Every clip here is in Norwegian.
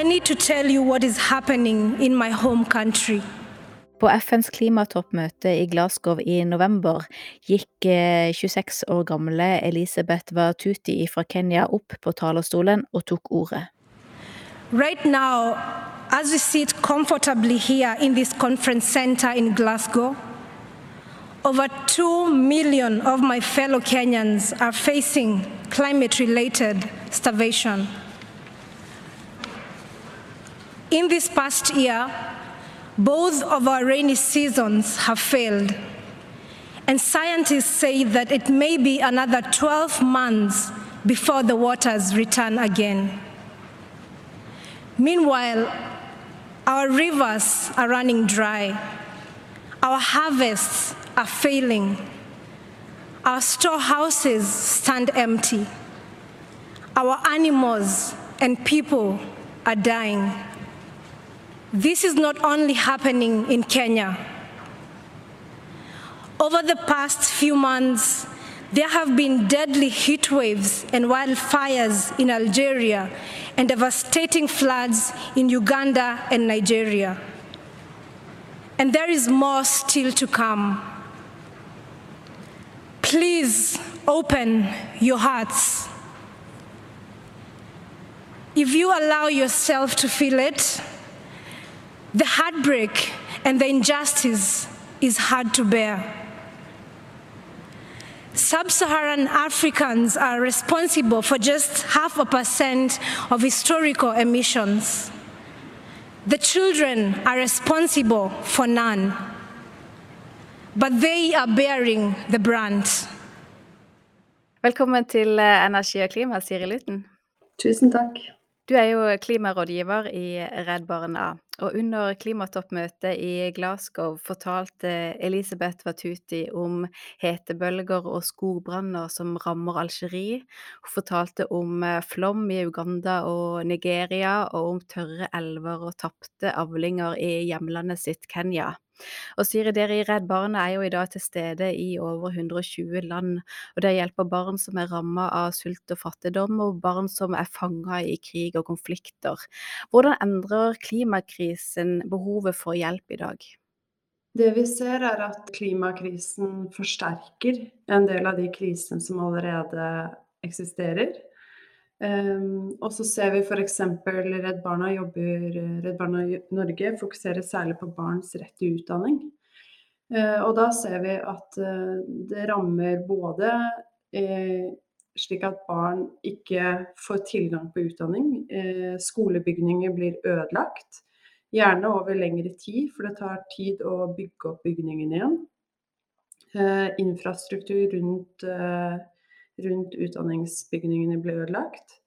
I need to tell you what is happening in my home country. På FNs klimatoppmøte i Glasgow i november gikk 26 år gamle Elisabeth Watuti fra Kenya opp på talerstolen og tok ordet. Right now, as we sit comfortably here in this conference center in Glasgow, over 2 million of my fellow Kenyans are facing climate related starvation. In this past year, both of our rainy seasons have failed, and scientists say that it may be another 12 months before the waters return again. Meanwhile, our rivers are running dry, our harvests are failing, our storehouses stand empty, our animals and people are dying. This is not only happening in Kenya. Over the past few months, there have been deadly heat waves and wildfires in Algeria and devastating floods in Uganda and Nigeria. And there is more still to come. Please open your hearts. If you allow yourself to feel it, the heartbreak and the injustice is hard to bear. Sub Saharan Africans are responsible for just half a percent of historical emissions. The children are responsible for none, but they are bearing the brunt. Velkommen til eh, Energi og klima, Siri Lutten. Tusen takk. Du er jo klimarådgiver i Redd Barna, og under klimatoppmøtet i Glasgow fortalte Elisabeth Watuti om hetebølger og skogbranner som rammer Algerie. Hun fortalte om eh, flom i Uganda og Nigeria, og om tørre elver og tapte avlinger i hjemlandet sitt Kenya. Og Siri, dere i Redd Barna er jo i dag til stede i over 120 land, og det hjelper barn som er rammet av sult og fattigdom, og barn som er fanget i krig og konflikter. Hvordan endrer klimakrisen behovet for hjelp i dag? Det vi ser er at klimakrisen forsterker en del av de krisene som allerede eksisterer. Um, og så ser vi f.eks. Redd Barna jobber Redd Barna Norge fokuserer særlig på barns rett til utdanning. Uh, og da ser vi at uh, det rammer både uh, slik at barn ikke får tilgang på utdanning. skolebygninger blir ødelagt. Gjerne over lengre tid, for det tar tid å bygge opp bygningen igjen. infrastruktur rundt rundt utdanningsbygningene ble ødelagt.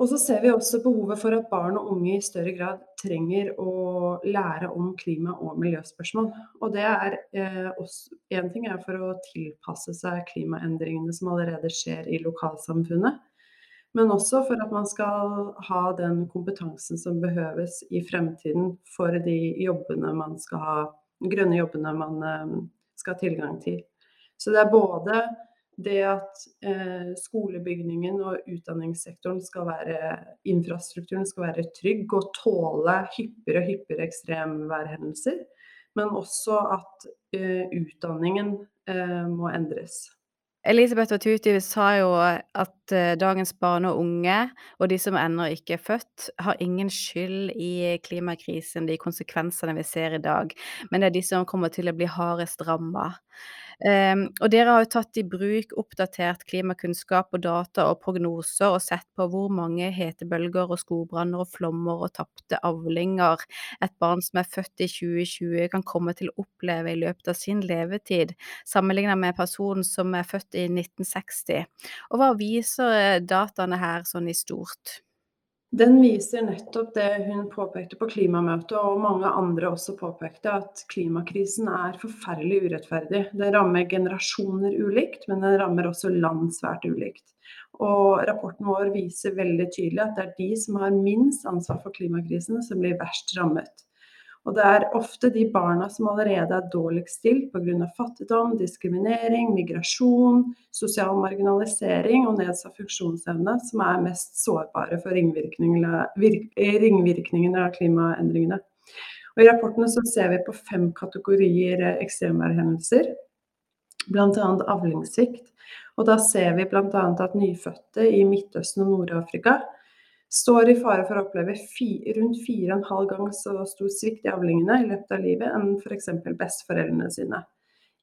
Og så ser vi også behovet for at barn og unge i større grad trenger å lære om klima- og miljøspørsmål. Og det er eh, også Én ting er for å tilpasse seg klimaendringene som allerede skjer i lokalsamfunnet. Men også for at man skal ha den kompetansen som behøves i fremtiden for de jobbene man skal ha, grønne jobbene man eh, skal ha tilgang til. Så det er både det at eh, skolebygningen og utdanningssektoren skal være Infrastrukturen skal være trygg og tåle hyppigere og hyppigere ekstremværhendelser. Men også at eh, utdanningen eh, må endres. Elisabeth Watuti sa jo at uh, dagens barn og unge, og de som ennå ikke er født, har ingen skyld i klimakrisen, de konsekvensene vi ser i dag, men det er de som kommer til å bli hardest ramma. Um, og dere har jo tatt i bruk oppdatert klimakunnskap og data og prognoser og sett på hvor mange hetebølger og skogbranner og flommer og tapte avlinger et barn som er født i 2020 kan komme til å oppleve i løpet av sin levetid, sammenlignet med personen som er født i 1960. Og hva viser eh, dataene her sånn i stort? Den viser nettopp det hun påpekte på klimamøtet, og mange andre også påpekte, at klimakrisen er forferdelig urettferdig. Den rammer generasjoner ulikt, men den rammer også land svært ulikt. Og rapporten vår viser veldig tydelig at det er de som har minst ansvar for klimakrisen, som blir verst rammet. Og det er ofte de barna som allerede er dårligst stilt pga. fattigdom, diskriminering, migrasjon, sosial marginalisering og nedsatt funksjonsevne, som er mest sårbare for ringvirkningene, ringvirkningene av klimaendringene. Og I rapportene så ser vi på fem kategorier ekstremværhendelser, bl.a. avlingssvikt. Og da ser vi bl.a. at nyfødte i Midtøsten og Nord-Afrika står i fare for å oppleve fi, rundt fire og en halv gang så stor svikt i avlingene i løpet av livet enn f.eks. besteforeldrene sine.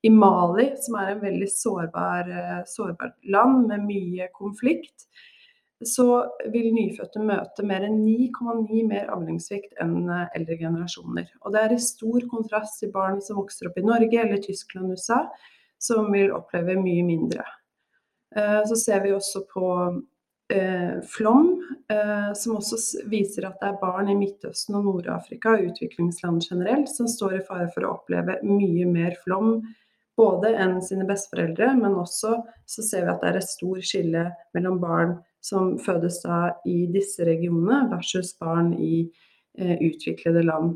I Mali, som er en veldig sårbar, eh, sårbart land med mye konflikt, så vil nyfødte møte mer enn 9,9 mer avlingssvikt enn eh, eldre generasjoner. Og det er i stor kontrast til barn som vokser opp i Norge eller Tyskland og USA, som vil oppleve mye mindre. Eh, så ser vi også på flom, eh, som også viser at det er barn i Midtøsten og Nord-Afrika og utviklingsland generelt som står i fare for å oppleve mye mer flom både enn sine besteforeldre, men også så ser vi at det er et stort skille mellom barn som fødes da i disse regionene versus barn i eh, utviklede land.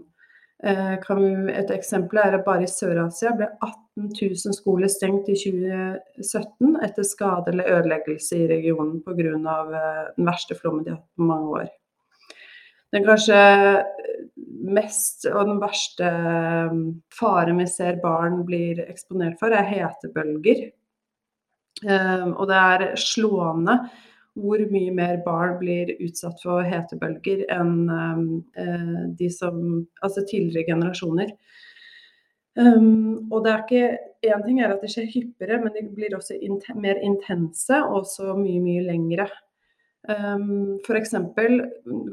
Eh, et eksempel er at bare i Sør-Asia ble 18 000 skoler stengt i 2017 etter skade eller ødeleggelse i regionen pga. Eh, den verste flommen de har hatt på mange år. Den kanskje mest og den verste eh, faren vi ser barn blir eksponert for, er hetebølger. Og det er slående hvor mye mer barn blir utsatt for hetebølger enn uh, de som Altså tidligere generasjoner. Um, og det er ikke Én ting er at det skjer hyppigere, men de blir også inten, mer intense og også mye, mye lengre. Um, F.eks.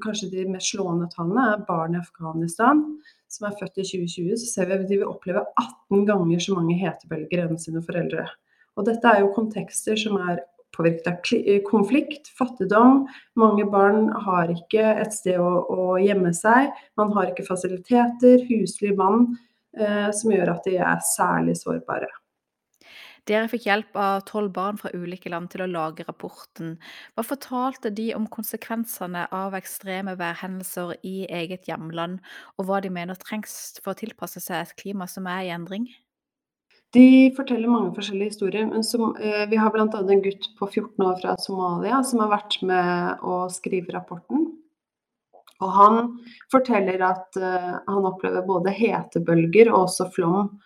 kanskje de mest slående tallene er barn i Afghanistan som er født i 2020. Så ser vi at de vil oppleve 18 ganger så mange hetebølger enn sine foreldre. Og dette er jo kontekster som er påvirket av eh, konflikt, fattigdom. Mange barn har ikke et sted å, å gjemme seg. Man har ikke fasiliteter, husly, vann, eh, som gjør at de er særlig sårbare. Dere fikk hjelp av tolv barn fra ulike land til å lage rapporten. Hva fortalte de om konsekvensene av ekstreme værhendelser i eget hjemland, og hva de mener trengs for å tilpasse seg et klima som er i endring? De forteller mange forskjellige historier. men som, eh, Vi har bl.a. en gutt på 14 år fra Somalia som har vært med å skrive rapporten. Og Han forteller at eh, han opplever både hetebølger og også flom.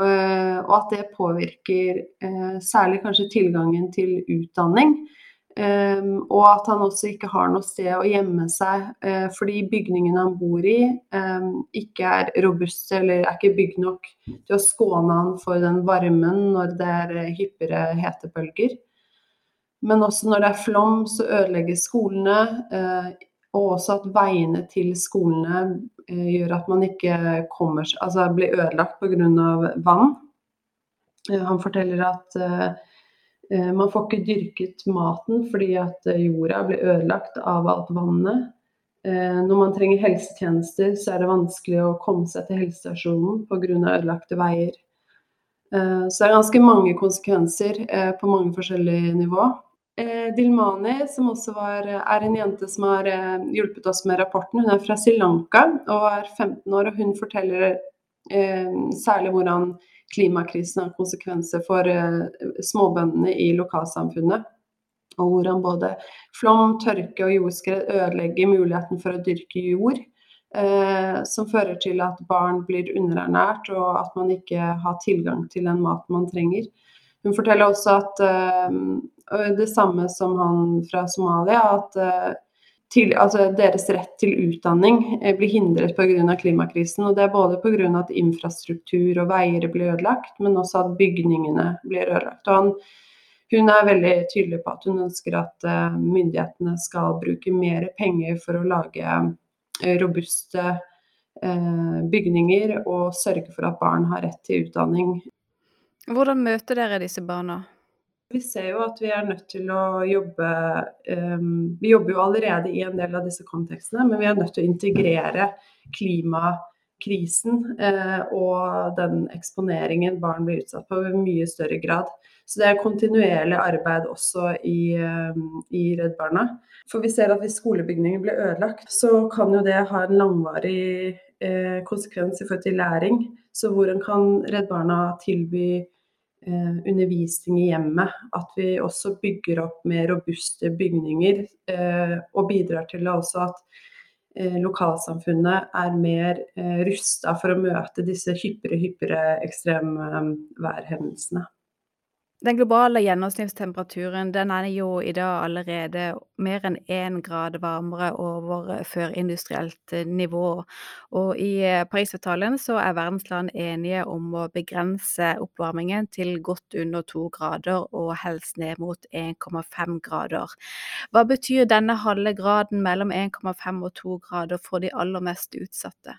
Eh, og at det påvirker eh, særlig kanskje tilgangen til utdanning. Um, og at han også ikke har noe sted å gjemme seg uh, fordi bygningen han bor i um, ikke er robust eller er ikke bygd nok til å skåne han for den varmen når det er uh, hyppigere hetebølger. Men også når det er flom, så ødelegges skolene. Uh, og også at veiene til skolene gjør at man ikke kommer Altså blir ødelagt pga. vann. han forteller at Eh, man får ikke dyrket maten fordi at eh, jorda blir ødelagt av alt vannet. Eh, når man trenger helsetjenester, så er det vanskelig å komme seg til helsestasjonen pga. ødelagte veier. Så det er ganske mange konsekvenser på mange forskjellige nivå. Dilmani, som også var, er en jente som har hjulpet oss med rapporten, hun er fra Sri Lanka og er 15 år. og Hun forteller særlig hvordan klimakrisen har konsekvenser for uh, småbøndene i lokalsamfunnet. Og hvordan både flom, tørke og jordskred ødelegger muligheten for å dyrke jord. Eh, som fører til at barn blir underernært, og at man ikke har tilgang til den maten man trenger. Hun forteller også at eh, det samme som han fra Somalia, at til, altså deres rett til utdanning eh, blir hindret pga. klimakrisen. og Det er både pga. at infrastruktur og veier blir ødelagt, men også at bygningene blir ødelagt. Han, hun er veldig tydelig på at hun ønsker at uh, myndighetene skal bruke mer penger for å lage uh, robuste bygninger og sørge for at barn har rett til utdanning. Hvordan møter dere disse barna? Vi ser jo at vi er nødt til å jobbe um, Vi jobber jo allerede i en del av disse kontekstene, men vi er nødt til å integrere klimakrisen uh, og den eksponeringen barn blir utsatt på i mye større grad. Så det er kontinuerlig arbeid også i, um, i Redd Barna. For vi ser at hvis skolebygninger blir ødelagt, så kan jo det ha en langvarig uh, konsekvens i forhold til læring. Så hvordan kan Redd Barna tilby undervisning i hjemmet? At vi også bygger opp mer robuste bygninger, eh, og bidrar til også at eh, lokalsamfunnet er mer eh, rusta for å møte disse hyppigere, hyppigere ekstremværhendelsene. Den globale gjennomsnittstemperaturen den er jo i dag allerede mer enn én grad varmere over førindustrielt nivå. Og i Parisavtalen så er verdens land enige om å begrense oppvarmingen til godt under to grader, og helst ned mot 1,5 grader. Hva betyr denne halve graden mellom 1,5 og 2 grader for de aller mest utsatte?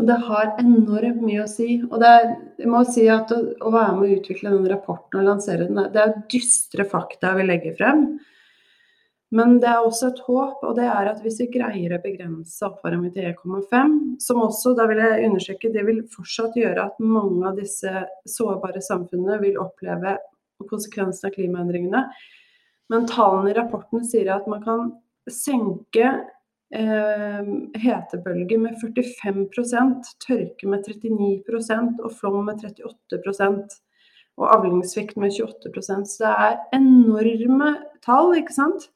Og det har enormt mye å si. Og det er, jeg må si at å, å være med å utvikle den rapporten og lansere den, det er dystre fakta vi legger frem. Men det er også et håp, og det er at hvis vi greier å begrense oppvarmingen til 1,5, som også, da vil jeg understreke, det vil fortsatt gjøre at mange av disse sårbare samfunnene vil oppleve konsekvensene av klimaendringene. Men tallene i rapporten sier at man kan senke hetebølge med 45% tørke med 39% og flom med 38% og avlingssvikt med 28 Så det er enorme tall, ikke sant.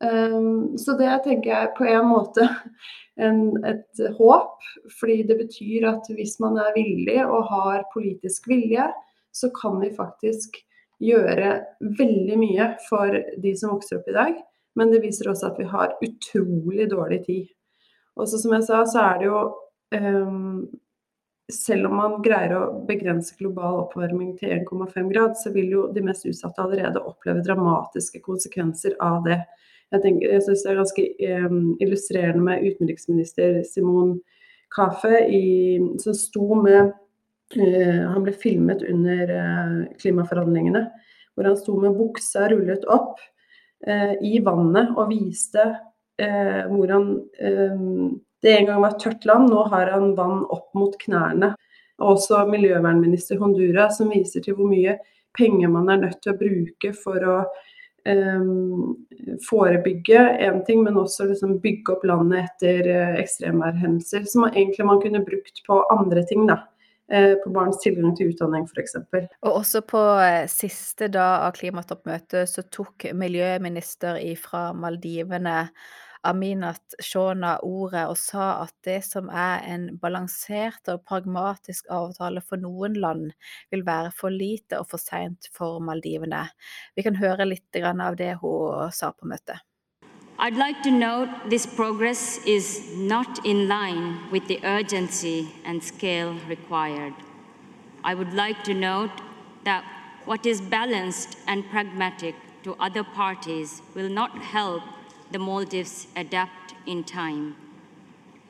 Um, så det tenker jeg på en måte en, et håp, fordi det betyr at hvis man er villig og har politisk vilje, så kan vi faktisk gjøre veldig mye for de som vokser opp i dag. Men det viser også at vi har utrolig dårlig tid. Og så som jeg sa, så er det jo um, Selv om man greier å begrense global oppvarming til 1,5 grad, så vil jo de mest utsatte allerede oppleve dramatiske konsekvenser av det. Jeg, tenker, jeg syns det er ganske um, illustrerende med utenriksminister Simon Kafe i, som sto med uh, Han ble filmet under uh, klimaforhandlingene, hvor han sto med buksa rullet opp i vannet og viste eh, hvordan eh, det en gang var tørt land, nå har han vann opp mot knærne. Og også miljøvernminister Honduras som viser til hvor mye penger man er nødt til å bruke for å um, forebygge én ting, men også liksom bygge opp landet etter uh, ekstremværhendelser. Som egentlig man kunne brukt på andre ting. da. Eh, på barns tilgang til utdanning f.eks. Og også på eh, siste dag av klimatoppmøtet så tok miljøminister fra Maldivene Aminat Shona ordet og sa at det som er en balansert og pragmatisk avtale for noen land, vil være for lite og for seint for Maldivene. Vi kan høre litt av det hun sa på møtet. I'd like to note this progress is not in line with the urgency and scale required. I would like to note that what is balanced and pragmatic to other parties will not help the Maldives adapt in time.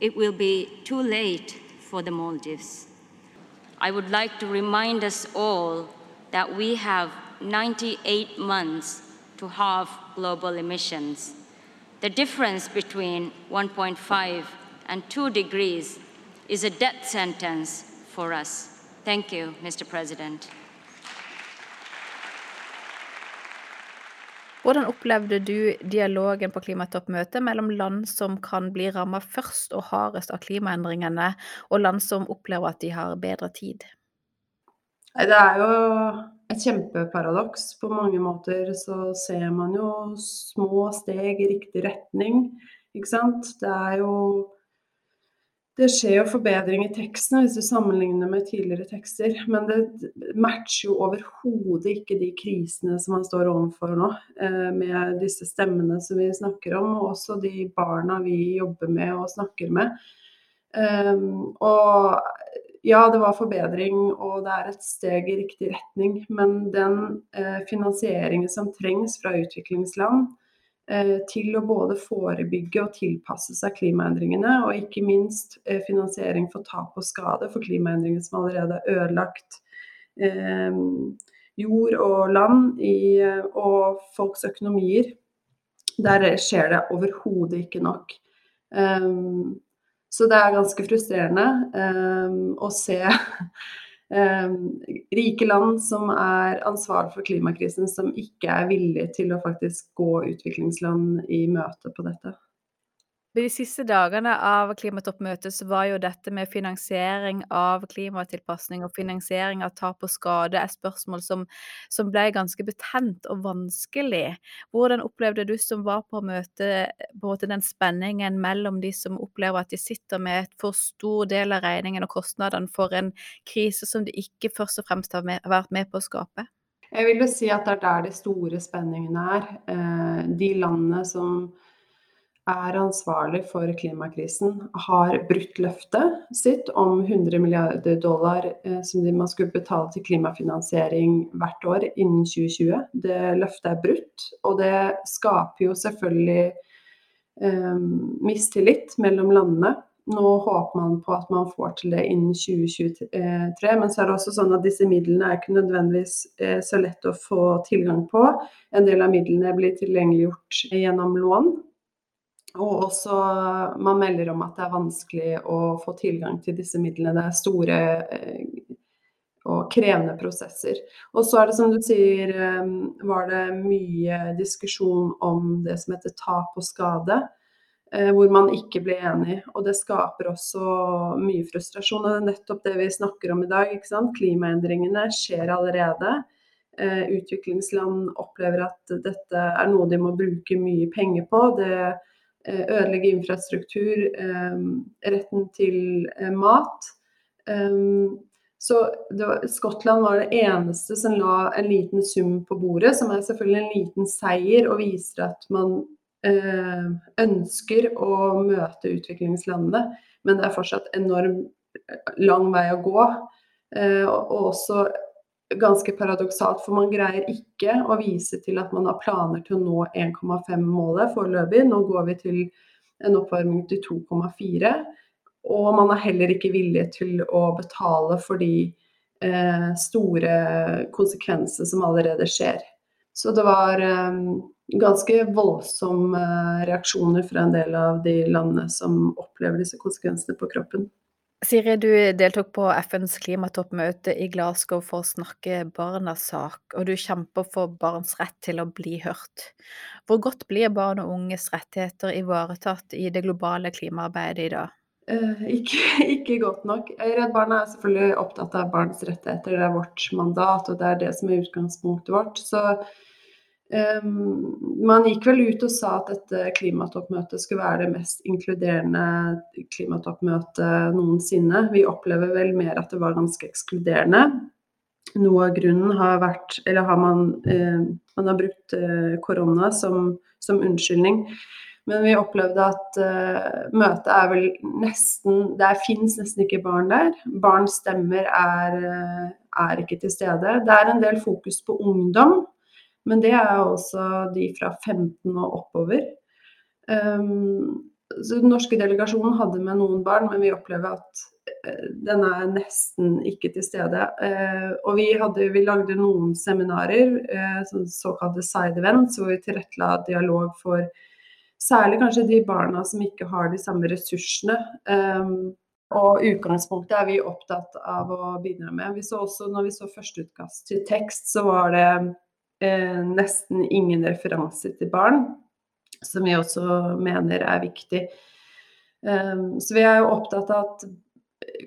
It will be too late for the Maldives. I would like to remind us all that we have 98 months to halve global emissions. The difference between 1.5 and 2 degrees is a death sentence for us. Thank you, Mr. President. Hvordan opplevde du dialogen på klimatoppmøtet mellom land som kan bli rammet først og hardest av klimaendringene, og land som opplever at de har bedre tid? Det er jo et kjempeparadoks. På mange måter så ser man jo små steg i riktig retning, ikke sant. Det er jo det skjer jo forbedring i tekstene hvis du sammenligner med tidligere tekster, men det matcher jo overhodet ikke de krisene som man står overfor nå, eh, med disse stemmene som vi snakker om, og også de barna vi jobber med og snakker med. Um, og ja, det var forbedring, og det er et steg i riktig retning. Men den eh, finansieringen som trengs fra utviklingsland eh, til å både forebygge og tilpasse seg klimaendringene, og ikke minst eh, finansiering for tap og skade for klimaendringer som allerede er ødelagt eh, jord og land i, eh, og folks økonomier, der skjer det overhodet ikke nok. Um, så det er ganske frustrerende um, å se um, rike land som er ansvarlig for klimakrisen, som ikke er villige til å faktisk gå utviklingsland i møte på dette. De siste dagene av klimatoppmøtet så var jo dette med finansiering av klimatilpasning og finansiering av tap og skade et spørsmål som, som ble ganske betent og vanskelig. Hvordan opplevde du som var på møtet, på den spenningen mellom de som opplever at de sitter med et for stor del av regningen og kostnadene for en krise som de ikke først og fremst har vært med på å skape? Jeg vil jo si at det er der de store spenningene er. Eh, de landene som er ansvarlig for klimakrisen, har brutt løftet sitt om 100 milliarder dollar eh, som man skulle betale til klimafinansiering hvert år innen 2020. Det løftet er brutt, og det skaper jo selvfølgelig eh, mistillit mellom landene. Nå håper man på at man får til det innen 2023, men så er det også sånn at disse midlene er ikke nødvendigvis eh, så lett å få tilgang på. En del av midlene blir tilgjengeliggjort gjennom lån, og også man melder om at det er vanskelig å få tilgang til disse midlene. Det er store eh, og krevende prosesser. Og så er det som du sier, eh, var det mye diskusjon om det som heter tap og skade. Eh, hvor man ikke ble enig. Og det skaper også mye frustrasjon. Og det er nettopp det vi snakker om i dag. ikke sant? Klimaendringene skjer allerede. Utviklingsland opplever at dette er noe de må bruke mye penger på. Det ødelegge infrastruktur, eh, retten til eh, mat. Så var, Skottland var det eneste som la en liten sum på bordet, som er selvfølgelig en liten seier og viser at man ønsker å møte utviklingslandene. Men det er fortsatt enorm lang vei å gå. Og også ganske paradoksalt, for man greier ikke å vise til at man har planer til å nå 1,5-målet foreløpig. Nå går vi til en oppvarming til 2,4. Og man er heller ikke villig til å betale for de eh, store konsekvenser som allerede skjer. Så det var eh, ganske voldsomme reaksjoner fra en del av de landene som opplever disse konsekvensene på kroppen. Siri, du deltok på FNs klimatoppmøte i Glasgow for å snakke barnas sak, og du kjemper for barns rett til å bli hørt. Hvor godt blir barn og unges rettigheter ivaretatt i det globale klimaarbeidet i dag? Uh, ikke, ikke, godt nok. Redd Barna er selvfølgelig opptatt av barns rettigheter, det er vårt mandat, og det er det som er utgangspunktet vårt. Så man gikk vel ut og sa at dette klimatoppmøtet skulle være det mest inkluderende klimatoppmøtet noensinne. Vi opplever vel mer at det var ganske ekskluderende. Noe av grunnen har vært Eller har man, uh, man har brukt uh, korona som, som, unnskyldning. Men vi opplevde at uh, møtet er vel nesten Det fins nesten ikke barn der. Barns stemmer er, er ikke til stede. Det er en del fokus på ungdom. Men det er også de fra 15 og oppover. Um, så Den norske delegasjonen hadde med noen barn, men vi opplever at uh, den er nesten ikke til stede. Uh, og vi, hadde, vi, lagde noen seminarer, uh, såkalte side events, hvor vi tilrettela dialog for særlig kanskje de barna som ikke har de samme ressursene. Um, og utgangspunktet er vi opptatt av å bidra med. Vi så også, når vi så førsteutkast til tekst, så var det eh, nesten ingen referanser til barn, som vi også mener er viktig. Um, så vi er jo opptatt av at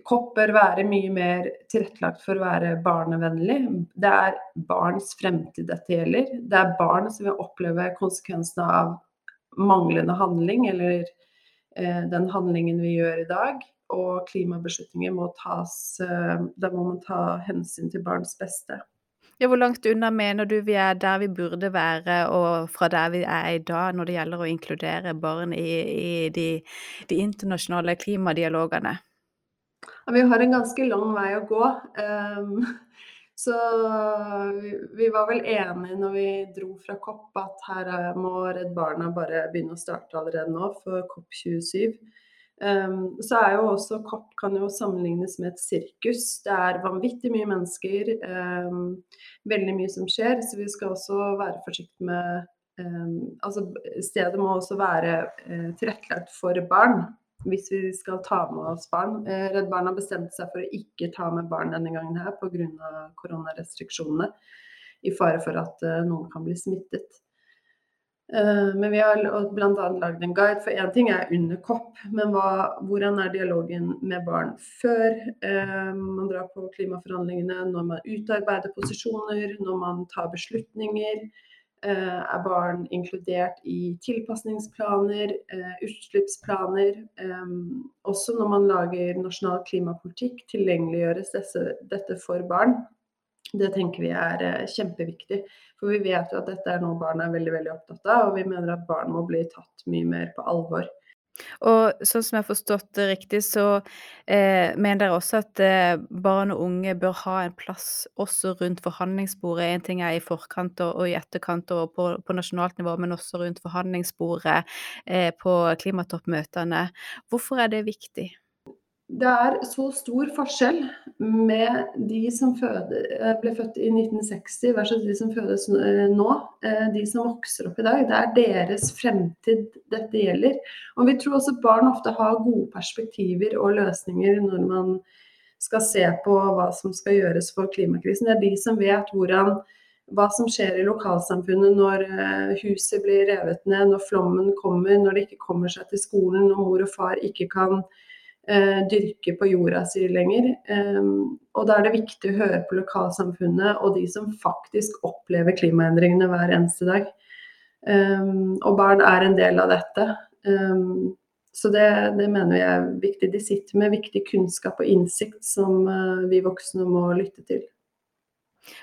kopp bør være mye mer tilrettelagt for å være barnevennlig. Det er barns fremtid dette gjelder. Det er barn som vil oppleve konsekvensene av manglende handling, eller eh, den handlingen vi gjør i dag. Og klimabeslutninger må tas eh, Da må man ta hensyn til barns beste. Ja, hvor langt unna mener du vi er der vi burde være, og fra der vi er i dag, når det gjelder å inkludere barn i, i de, de, internasjonale klimadialogene? Ja, vi har en ganske lang vei å gå. Um, så vi, vi, var vel enige når vi dro fra COP at her må Redd Barna bare begynne å starte allerede nå for COP 27. Um, så er jo også COP kan jo sammenlignes med et sirkus. Det er vanvittig mye mennesker, um, veldig mye som skjer. Så vi skal også være forsiktige med um, Altså stedet må også være uh, tilrettelagt for barn. Hvis vi skal ta med oss barn. Uh, Redd Barna bestemte seg for å ikke ta med barn denne gangen her pga. koronarestriksjonene. I fare for at uh, noen kan bli smittet. Eh, men vi har bl.a. lagd en guide, for én ting er under kopp, men hva, hvordan er dialogen med barn før eh, man drar på klimaforhandlingene, når man utarbeider posisjoner, når man tar beslutninger? Eh, er barn inkludert i tilpasningsplaner, utslippsplaner? Også når man lager nasjonal klimapolitikk, tilgjengeliggjøres dette for barn. Det tenker vi er eh, kjempeviktig. For vi vet jo at dette er noe barn er veldig veldig opptatt av, og vi mener at barn må bli tatt mye mer på alvor. Og sånn som jeg har forstått det riktig, så eh, mener dere også at eh, barn og unge bør ha en plass også rundt forhandlingsbordet. En ting er i forkant og, og i etterkant og på, på, nasjonalt nivå, men også rundt forhandlingsbordet eh, på klimatoppmøtene. Hvorfor er det viktig? Det er så stor forskjell med de som føde, eh, ble født i 1960 versus de som fødes eh, nå. Eh, de som vokser opp i dag. Det er deres fremtid dette gjelder. Og vi tror også barn ofte har gode perspektiver og løsninger når man skal se på hva som skal gjøres for klimakrisen. Det er de som vet hvordan, hva som skjer i lokalsamfunnet når huset blir revet ned, når flommen kommer, når det ikke kommer seg til skolen, når mor og far ikke kan dyrke på jorda si lenger. Og da er det viktig å høre på lokalsamfunnet og de som faktisk opplever klimaendringene hver eneste dag. Og barn er en del av dette. Så det, det, mener vi er viktig. De sitter med viktig kunnskap og innsikt som uh, vi voksne må lytte til.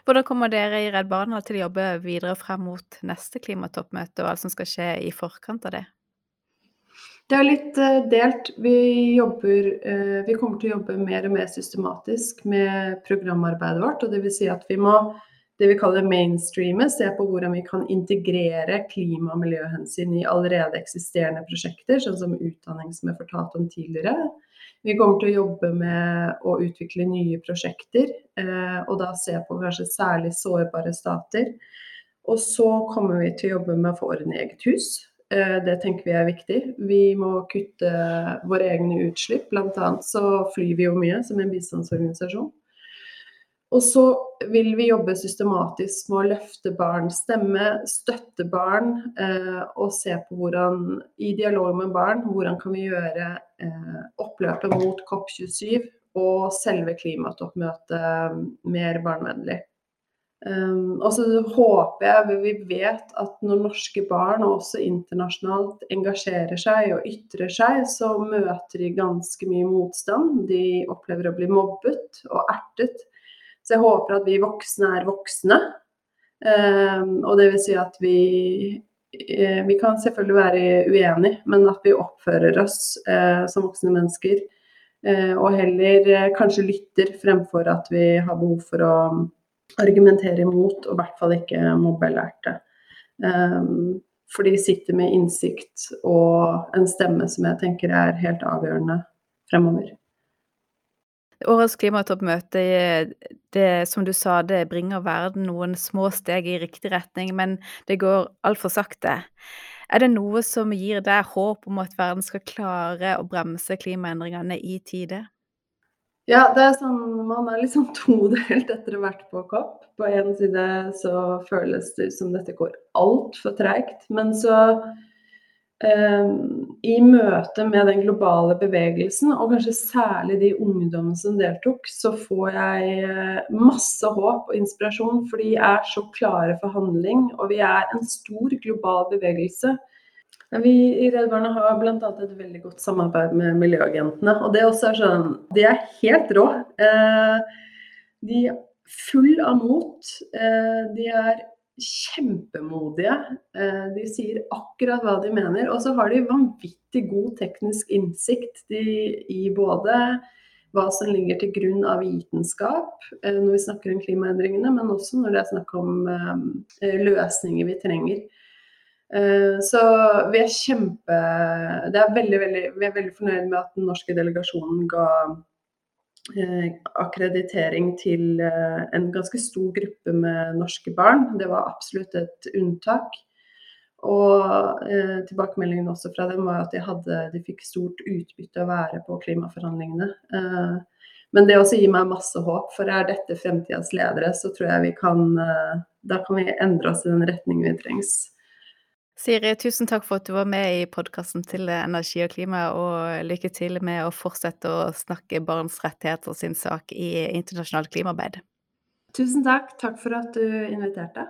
Hvordan kommer dere i Redd Barna til å jobbe videre frem mot neste klimatoppmøte, og alt som skal skje i forkant av det? Det er litt uh, delt. Vi, jobber, uh, vi kommer til å jobbe mer og mer systematisk med programarbeidet vårt. og Dvs. Si at vi må det vi kaller mainstreame, se på hvordan vi kan integrere klima- og miljøhensyn i allerede eksisterende prosjekter, sånn som utdanning som jeg fortalte om tidligere. Vi kommer til å jobbe med å utvikle nye prosjekter, uh, og da se på kanskje særlig sårbare stater. Og så kommer vi til å jobbe med å få orden i eget hus. Eh, det tenker vi er viktig. Vi må kutte våre egne utslipp. Blant annet så flyr vi jo mye som en bistandsorganisasjon. Og så vil vi jobbe systematisk med å løfte barns stemme, støtte barn, eh, og se på hvordan, i dialog med barn, hvordan kan vi gjøre eh, oppløpet mot COP27 og selve klimatoppmøtet mer barnevennlig. Um, og så håper jeg vi vet at når norske barn, og også internasjonalt, engasjerer seg og ytrer seg, så møter de ganske mye motstand. De opplever å bli mobbet og ertet. Så jeg håper at vi voksne er voksne. Um, og det vil si at vi uh, Vi kan selvfølgelig være uenige, men at vi oppfører oss uh, som voksne mennesker. Uh, og heller kanskje lytter fremfor at vi har behov for å argumentere imot, og i hvert fall ikke mobbelærte. Um, for de sitter med innsikt og en stemme som jeg tenker er helt avgjørende fremover. Årets klimatoppmøte, det, som du sa, det bringer verden noen små steg i riktig retning, men det går altfor sakte. Er det noe som gir deg håp om at verden skal klare å bremse klimaendringene i tide? Ja, det er sånn, man er liksom todelt etter vært på kopp. På en side så føles det som dette går altfor treigt. Men så eh, i møte med den globale bevegelsen, og kanskje særlig de ungdommene som deltok, så får jeg eh, masse håp og inspirasjon, for de er så klare for handling. Og vi er en stor global bevegelse vi i Redd Barna har bl.a. et veldig godt samarbeid med Miljøagentene. Og det også er sånn De er helt rå. Eh, de er full av mot. Eh, de er kjempemodige. Eh, de sier akkurat hva de mener. Og så har de vanvittig god teknisk innsikt i både hva som ligger til grunn av vitenskap når vi snakker om klimaendringene, men også når det er snakk om løsninger vi trenger. Eh, så vi er kjempe er veldig, veldig, Vi er veldig fornøyd med at den norske delegasjonen ga eh, akkreditering til eh, en ganske stor gruppe med norske barn. Det var absolutt et unntak. Og eh, tilbakemeldingen også fra dem var at de, hadde, de fikk stort utbytte å være på klimaforhandlingene. Eh, men det også gir meg masse håp, for er dette fremtidas ledere, så tror jeg vi kan Da kan vi endre oss i den retningen vi trengs. Siri, tusen takk for at du var med i podkasten til Energi og klima, og lykke til med å fortsette å snakke barns rettigheter sin sak i internasjonalt klimaarbeid. Tusen takk. Takk for at du inviterte.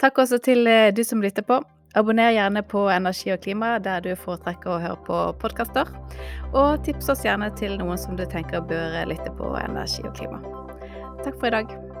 Takk også til eh, du som lytter på. Abonner gjerne på Energi og klima der du foretrekker å høre på podkaster. Og tips oss gjerne til noen som du tenker bør lytte på Energi og klima. Takk for i dag.